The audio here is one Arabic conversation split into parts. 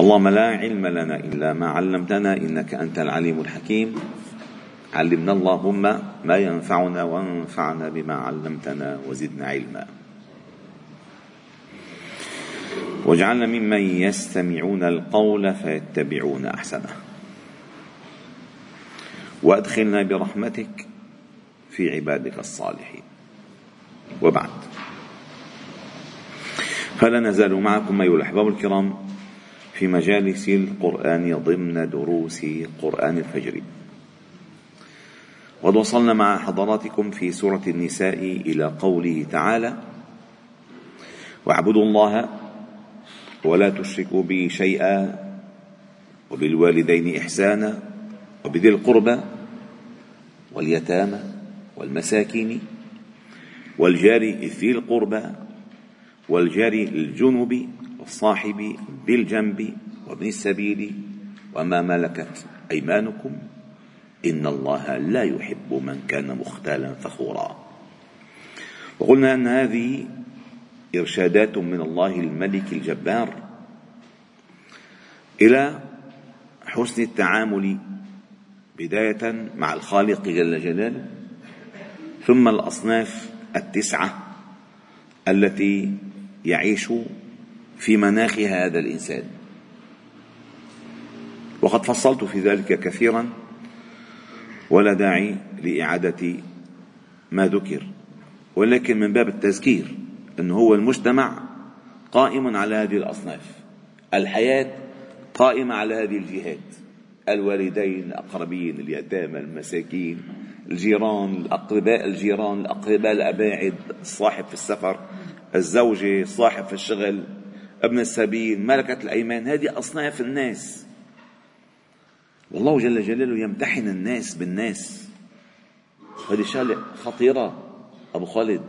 اللهم لا علم لنا إلا ما علمتنا إنك أنت العليم الحكيم. علمنا اللهم ما ينفعنا وانفعنا بما علمتنا وزدنا علما. واجعلنا ممن يستمعون القول فيتبعون أحسنه. وأدخلنا برحمتك في عبادك الصالحين. وبعد. فلا نزال معكم أيها الأحباب الكرام في مجالس القرآن ضمن دروس قرآن الفجر. وقد وصلنا مع حضراتكم في سورة النساء إلى قوله تعالى واعبدوا الله ولا تشركوا به شيئا وبالوالدين إحسانا وبذي القربى واليتامى والمساكين والجار ذي القربى والجار الجنب والصاحب بالجنب وابن السبيل وما ملكت أيمانكم إن الله لا يحب من كان مختالا فخورا. وقلنا أن هذه إرشادات من الله الملك الجبار إلى حسن التعامل بداية مع الخالق جل جلاله ثم الأصناف التسعة التي يعيش في مناخها هذا الإنسان. وقد فصلت في ذلك كثيرا ولا داعي لإعادة ما ذكر. ولكن من باب التذكير أنه هو المجتمع قائم على هذه الأصناف. الحياة قائمة على هذه الجهات. الوالدين الأقربين اليتامى المساكين الجيران الأقرباء الجيران الأقرباء الأباعد الصاحب في السفر الزوجة صاحب في الشغل. ابن السبيل ملكة الأيمان. هذه أصناف الناس. والله جل جلاله يمتحن الناس بالناس. هذه شغلة خطيرة أبو خالد.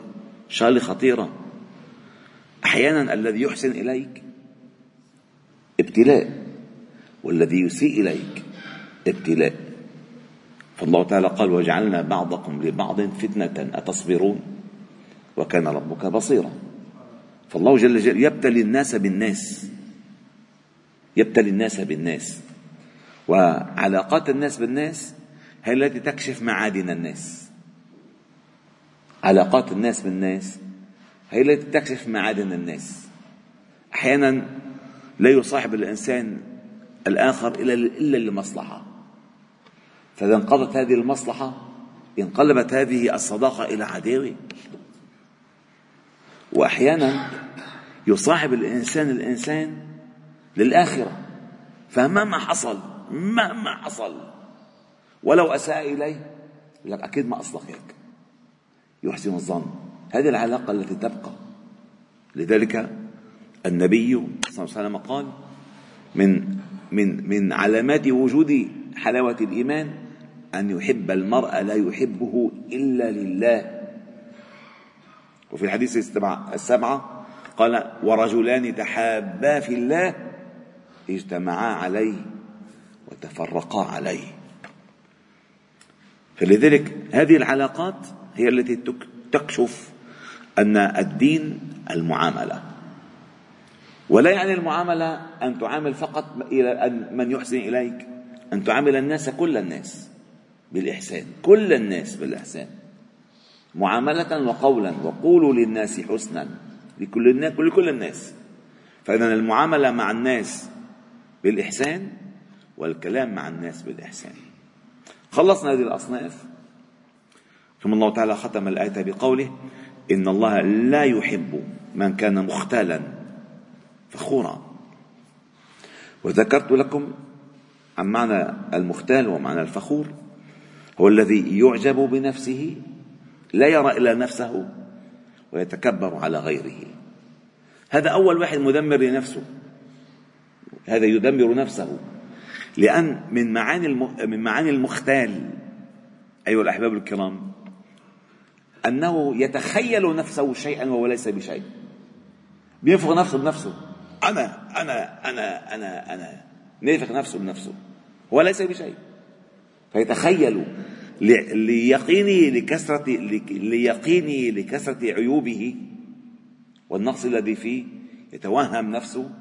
شغلة خطيرة. أحيانا الذي يحسن إليك ابتلاء والذي يسيء إليك ابتلاء. فالله تعالى قال وجعلنا بعضكم لبعض فتنة أتصبرون؟ وكان ربك بصيرا. فالله جل جلاله يبتلي الناس بالناس. يبتلي الناس بالناس. وعلاقات الناس بالناس هي التي تكشف معادن الناس. علاقات الناس بالناس هي التي تكشف معادن الناس. أحيانا لا يصاحب الإنسان الآخر إلا إلا لمصلحه فإذا انقضت هذه المصلحة انقلبت هذه الصداقة إلى عداوة. وأحيانا يصاحب الإنسان الإنسان للآخرة فمهما حصل مهما حصل ولو أساء إليه يقول لك أكيد ما اصلك هيك يحسن الظن. هذه العلاقة التي تبقى. لذلك النبي صلى الله عليه وسلم قال من من من علامات وجود حلاوة الإيمان أن يحب المرء لا يحبه إلا لله. وفي الحديث السبعة قال ورجلان تحابا في الله اجتمعا عليه وتفرقا عليه. فلذلك هذه العلاقات هي التي تكشف أن الدين المعاملة. ولا يعني المعاملة أن تعامل فقط إلى من يحسن إليك أن تعامل الناس كل الناس بالإحسان كل الناس بالإحسان. معاملة وقولا وقولوا للناس حسنا لكل الناس لكل الناس. فإذا المعاملة مع الناس بالإحسان والكلام مع الناس بالإحسان. خلصنا هذه الأصناف. ثم الله تعالى ختم الآية بقوله إن الله لا يحب من كان مختالا فخورا. وذكرت لكم عن معنى المختال ومعنى الفخور. هو الذي يعجب بنفسه لا يرى إلا نفسه ويتكبر على غيره. هذا أول واحد مدمر لنفسه. هذا يدمر نفسه. لأن من معاني من معاني المختال أيها الأحباب الكرام أنه يتخيل نفسه شيئا وهو ليس بشيء. بينفخ نفسه بنفسه. أنا أنا أنا أنا أنا. نفخ نفسه بنفسه. هو ليس بشيء. فيتخيل ليقينه لكثرة ليقينه لكثرة عيوبه والنقص الذي فيه يتوهم نفسه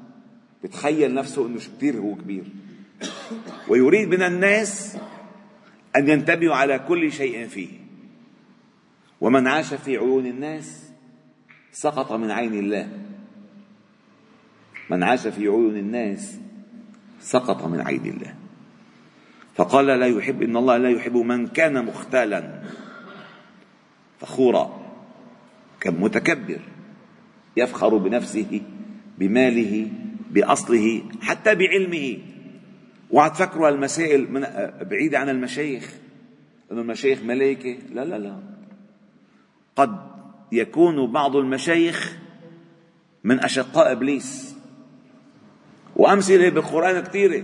بتخيل نفسه إنه كثير هو كبير. ويريد من الناس أن ينتبهوا على كل شيء فيه. ومن عاش في عيون الناس سقط من عين الله. من عاش في عيون الناس سقط من عين الله. فقال لا يحب إن الله لا يحب من كان مختالا. فخورا كمتكبر يفخر بنفسه بماله بأصله حتى بعلمه. وعد تفكروا المسائل من بعيدة عن المشايخ إنه المشايخ ملائكة. لا لا لا. قد يكون بعض المشايخ من أشقاء إبليس. وأمثلة بالقرآن كثيرة.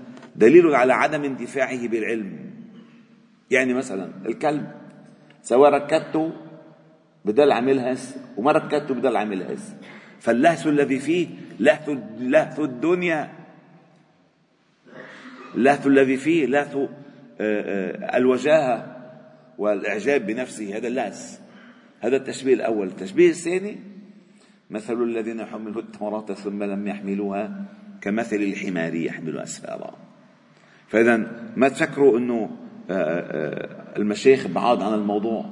دليل على عدم انتفاعه بالعلم. يعني مثلا الكلب سواء ركبته بضل عم يلهث وما ركبته بضل عم يلهث فاللهث الذي فيه لهث لهث الدنيا. اللهث الذي فيه لهث آه، آه، الوجاهة والإعجاب بنفسه هذا اللهث. هذا التشبيه الأول. التشبيه الثاني مثل الذين حملوا التوراة ثم لم يحملوها كمثل الحمار يحمل أسفارا. فإذا ما تفكروا أنه آه، المشايخ بعاد عن الموضوع.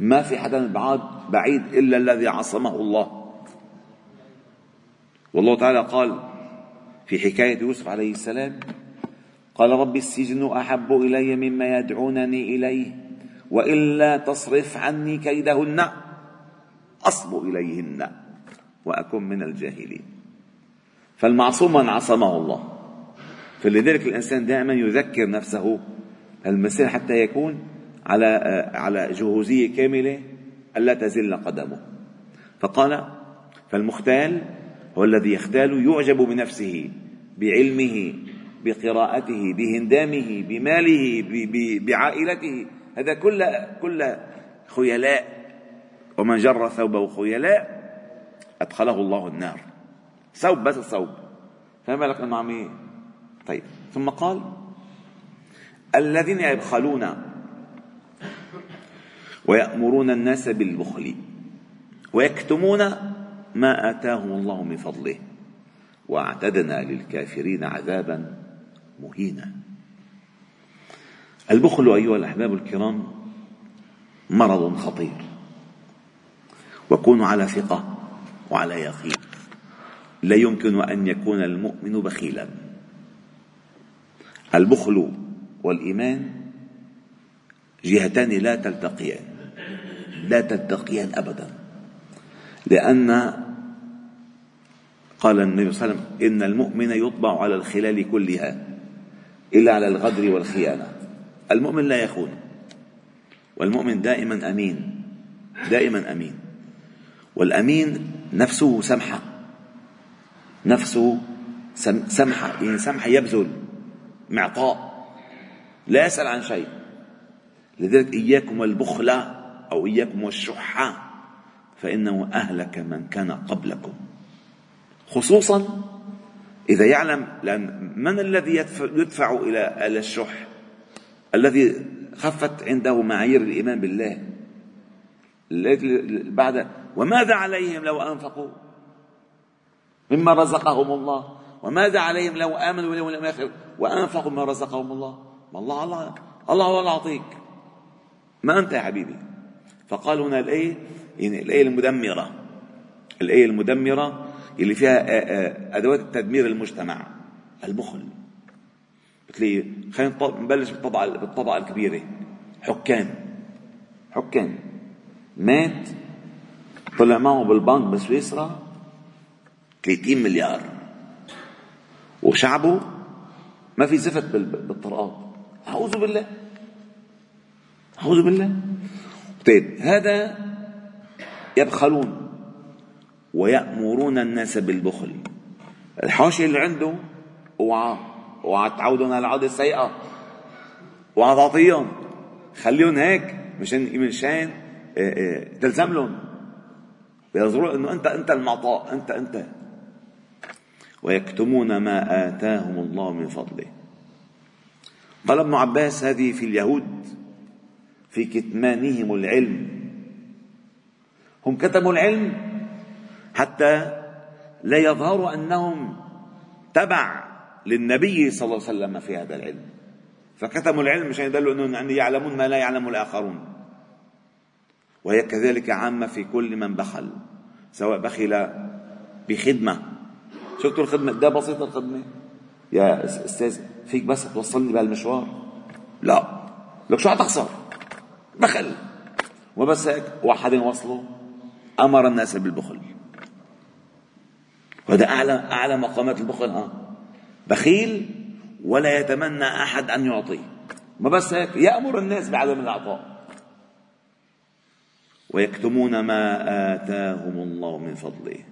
ما في حدا بعاد بعيد إلا الذي عصمه الله. والله تعالى قال في حكاية يوسف عليه السلام قال رب السجن أحب إلي مما يدعونني إليه وإلا تصرف عني كيدهن أصب إليهن وأكن من الجاهلين. فالمعصوم من عصمه الله. فلذلك الإنسان دائما يذكر نفسه المسير حتى يكون على على جهوزية كاملة ألا تزل قدمه. فقال فالمختال هو الذي يختال يعجب بنفسه بعلمه بقراءته بهندامه بماله بعائلته. هذا كل كل خيلاء. ومن جر ثوبه خيلاء أدخله الله النار. ثوب بس الثوب فما لك انه عم طيب. ثم قال الذين يبخلون ويأمرون الناس بالبخل ويكتمون ما آتاهم الله من فضله واعتدنا للكافرين عذابا مهينا. البخل أيها الأحباب الكرام مرض خطير وكونوا على ثقة وعلى يقين. لا يمكن أن يكون المؤمن بخيلا. البخل والإيمان جهتان لا تلتقيان لا تلتقيان ابدا. لأن قال النبي صلى الله عليه وسلم إن المؤمن يطبع على الخلال كلها إلا على الغدر والخيانة. المؤمن لا يخون والمؤمن دائما أمين دائما أمين. والأمين نفسه سمحة نفسه سمحة يعني سمحة يبذل. معطاء. لا يسأل عن شيء. لذلك إياكم والبخل أو إياكم والشح فإنه أهلك من كان قبلكم. خصوصا إذا يعلم لأن من الذي يدفع إلى الشح؟ الذي خفت عنده معايير الإيمان بالله. بعد وماذا عليهم لو أنفقوا؟ مما رزقهم الله. وماذا عليهم لو آمنوا باليوم الآخر؟ وأنفقوا مما رزقهم الله. ما الله الله الله هو العطيك ما أنت يا حبيبي. فقال هنا الآية يعني الآية المدمرة. الآية المدمرة اللي فيها أدوات التدمير المجتمع البخل. بتلاقي خلينا نبلش بالطبقة بالطبقة الكبيرة. حكام. حكام. مات طلع معه بالبنك بسويسرا 30 مليار. وشعبه ما في زفت بالطرقات. أعوذ بالله. أعوذ بالله. طيب هذا يبخلون ويأمرون الناس بالبخل. الحاشية اللي عنده اوعى اوعى تعودهم على العادة السيئة اوعى تعطيهم خليهم هيك مشان مشان آه، آه، تلزم لهم. بيظهروا إنه أنت أنت المعطاء أنت أنت. ويكتمون ما آتاهم الله من فضله. قال ابن عباس هذه في اليهود في كتمانهم العلم. هم كتموا العلم حتى لا يظهروا أنهم تبع للنبي صلى الله عليه وسلم في هذا العلم. فكتموا العلم مشان يدلوا إنهم يعني يعلمون ما لا يعلم الآخرون. وهي كذلك عامة في كل من بخل سواء بخل بخدمة شفتوا الخدمة. ده بسيطة الخدمة. يا أستاذ فيك بس توصلني بهالمشوار لا. لك شو حتخسر بخل. وبس هيك واحد وصله. أمر الناس بالبخل. وهذا أعلى أعلى مقامات البخل ها بخيل ولا يتمنى أحد أن يعطي ما بس هيك يأمر الناس بعدم العطاء ويكتمون ما آتاهم الله من فضله.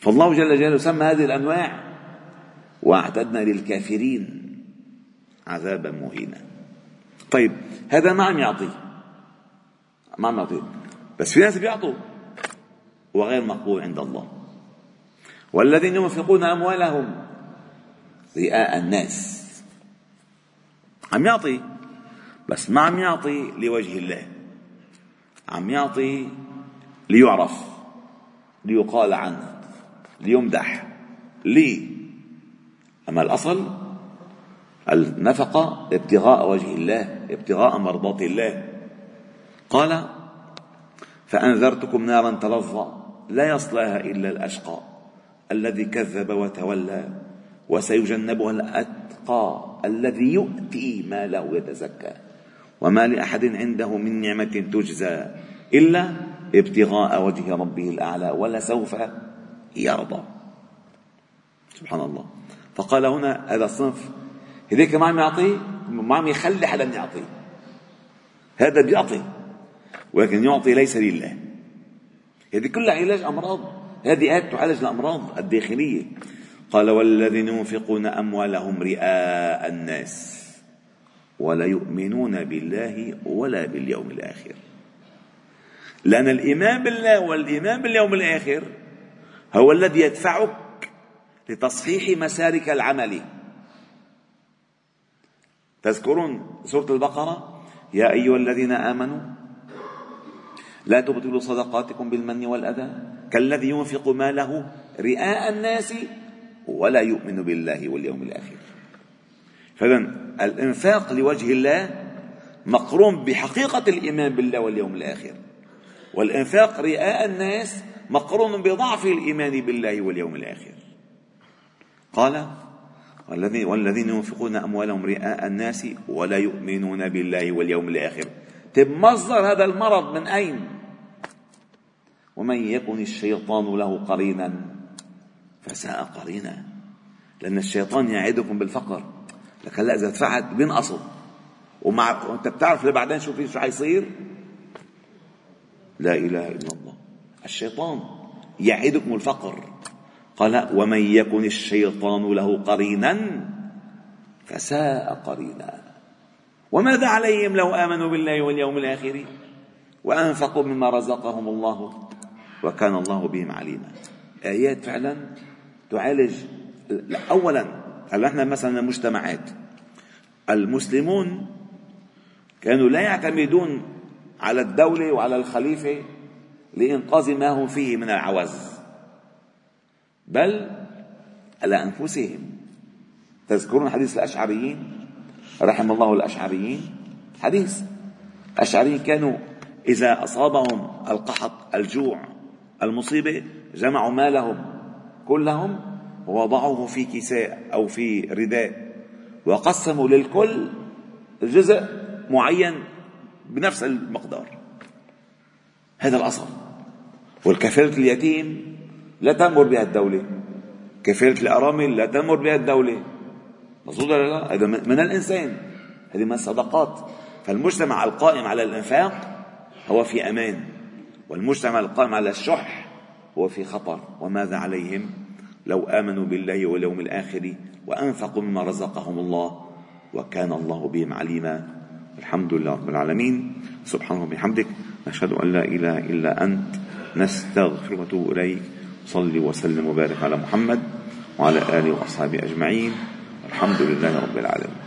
فالله جل جلاله سمى هذه الأنواع وأعتدنا للكافرين عذابا مهينا. طيب هذا ما عم يعطي؟ ما عم يعطي. بس في ناس بيعطوا وغير مقبول عند الله. والذين ينفقون أموالهم رئاء الناس. عم يعطي بس ما عم يعطي لوجه الله. عم يعطي ليعرف ليقال عنه. ليمدح لي. أما الأصل؟ النفقة ابتغاء وجه الله ابتغاء مرضاة الله. قال فأنذرتكم نارا تلظى لا يصلاها إلا الأشقى الذي كذب وتولى وسيجنبها الأتقى الذي يؤتي ماله يتزكى. وما لأحد عنده من نعمة تجزى إلا ابتغاء وجه ربه الأعلى ولسوف يرضى. سبحان الله. فقال هنا هذا الصنف هذيك ما عم يعطي ما عم يخلي حدا يعطي. هذا بيعطي ولكن يعطي ليس لله. هذه كلها علاج أمراض. هذه آيات تعالج الأمراض الداخلية. قال والذين ينفقون أموالهم رئاء الناس ولا يؤمنون بالله ولا باليوم الآخر. لأن الإيمان بالله والإيمان باليوم الآخر هو الذي يدفعك لتصحيح مسارك العمل تذكرون سورة البقرة؟ يا أيها الذين آمنوا لا تبطلوا صدقاتكم بالمن والأذى. كالذي ينفق ماله رئاء الناس ولا يؤمن بالله واليوم الآخر. فإذا الإنفاق لوجه الله مقرون بحقيقة الإيمان بالله واليوم الآخر. والإنفاق رئاء الناس مقرون بضعف الإيمان بالله واليوم الآخر. قال والذين, ينفقون أموالهم رئاء الناس ولا يؤمنون بالله واليوم الآخر. طيب مصدر هذا المرض من أين؟ ومن يكن الشيطان له قرينا فساء قرينا. لأن الشيطان يعدكم بالفقر. لك هلا إذا دفعت بينقصوا ومع وأنت بتعرف لبعدين شو في شو حيصير لا إله إلا الله. الشيطان يعدكم الفقر. قال ومن يكن الشيطان له قرينا فساء قرينا. وماذا عليهم لو آمنوا بالله واليوم الآخر وأنفقوا مما رزقهم الله وكان الله بهم عليما؟ آيات فعلا تعالج اولا هلا إحنا مثلا المجتمعات المسلمون كانوا لا يعتمدون على الدولة وعلى الخليفة لإنقاذ ما هم فيه من العوز. بل على أنفسهم. تذكرون حديث الأشعريين؟ رحم الله الأشعريين. حديث. الأشعريين كانوا إذا أصابهم القحط الجوع المصيبة جمعوا مالهم كلهم ووضعوه في كساء أو في رداء وقسموا للكل جزء معين بنفس المقدار. هذا الأصل. والكفالة اليتيم لا تأمر بها الدولة. كفالة الأرامل لا تأمر بها الدولة. مظبوط ولا لا؟ هذا من الإنسان. هذه من الصدقات. فالمجتمع القائم على الإنفاق هو في أمان والمجتمع القائم على الشح هو في خطر. وماذا عليهم؟ لو آمنوا بالله واليوم الآخر وأنفقوا مما رزقهم الله وكان الله بهم عليما. الحمد لله رب العالمين. سبحانه وبحمدك. نشهد أن لا إله إلا أنت. نستغفر ونتوب إليك. صل وسلم وبارك على محمد وعلى آله وأصحابه أجمعين. الحمد لله رب العالمين.